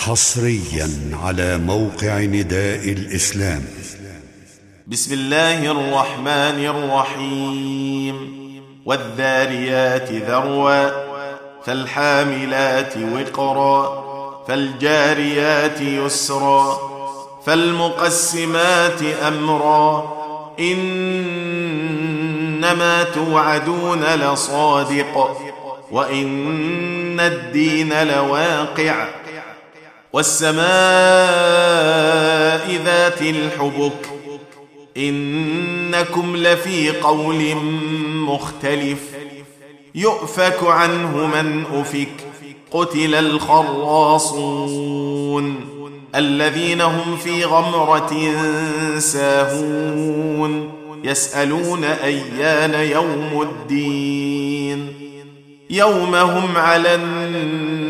حصريا على موقع نداء الإسلام. بسم الله الرحمن الرحيم. والذاريات ذروا فالحاملات وقرا فالجاريات يسرا فالمقسمات أمرا. إنما توعدون لصادق وإن الدين لواقع. والسماء ذات الحبك إنكم لفي قول مختلف يؤفك عنه من أفك قتل الخراصون الذين هم في غمرة ساهون يسألون أيان يوم الدين يوم هم على النار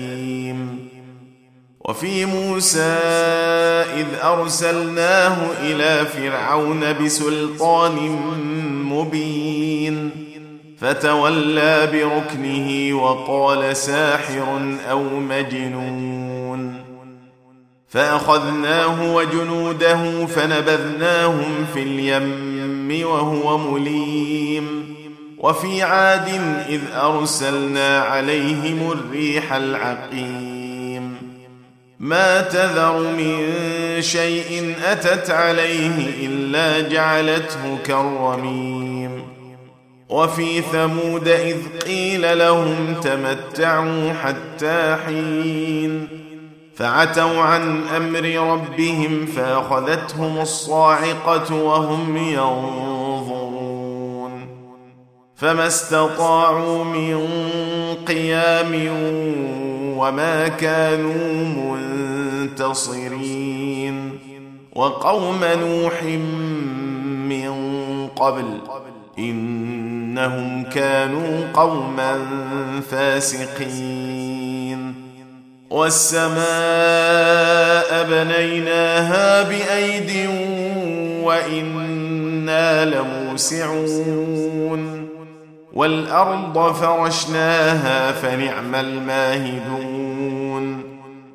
وفي موسى إذ أرسلناه إلى فرعون بسلطان مبين فتولى بركنه وقال ساحر أو مجنون. فأخذناه وجنوده فنبذناهم في اليم وهو مليم. وفي عاد إذ أرسلنا عليهم الريح العقيم. ما تذر من شيء أتت عليه إلا جعلته كالرميم. وفي ثمود إذ قيل لهم تمتعوا حتى حين. فعتوا عن أمر ربهم فأخذتهم الصاعقة وهم ينظرون. فما استطاعوا من قيام وما كانوا منتصرين. وقوم نوح من قبل إنهم كانوا قوما فاسقين. والسماء بنيناها بأيد وإنا لموسعون. والأرض فرشناها فنعم الماهدون.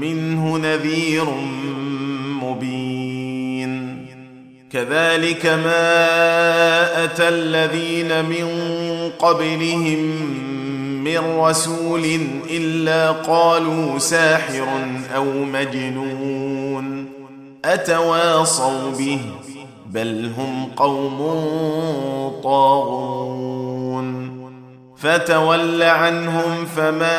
منه نذير مبين. كذلك ما أتى الذين من قبلهم من رسول إلا قالوا ساحر أو مجنون. أتواصوا به بل هم قوم طاغون. فتول عنهم فما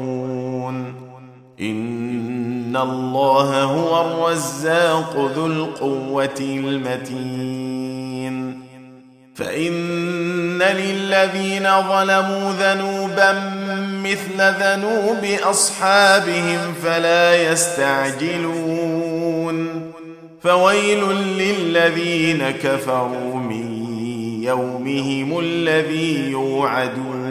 إن الله هو الرزاق ذو القوة المتين. فإن للذين ظلموا ذنوبا مثل ذنوب أصحابهم فلا يستعجلون. فويل للذين كفروا من يومهم الذي يوعدون.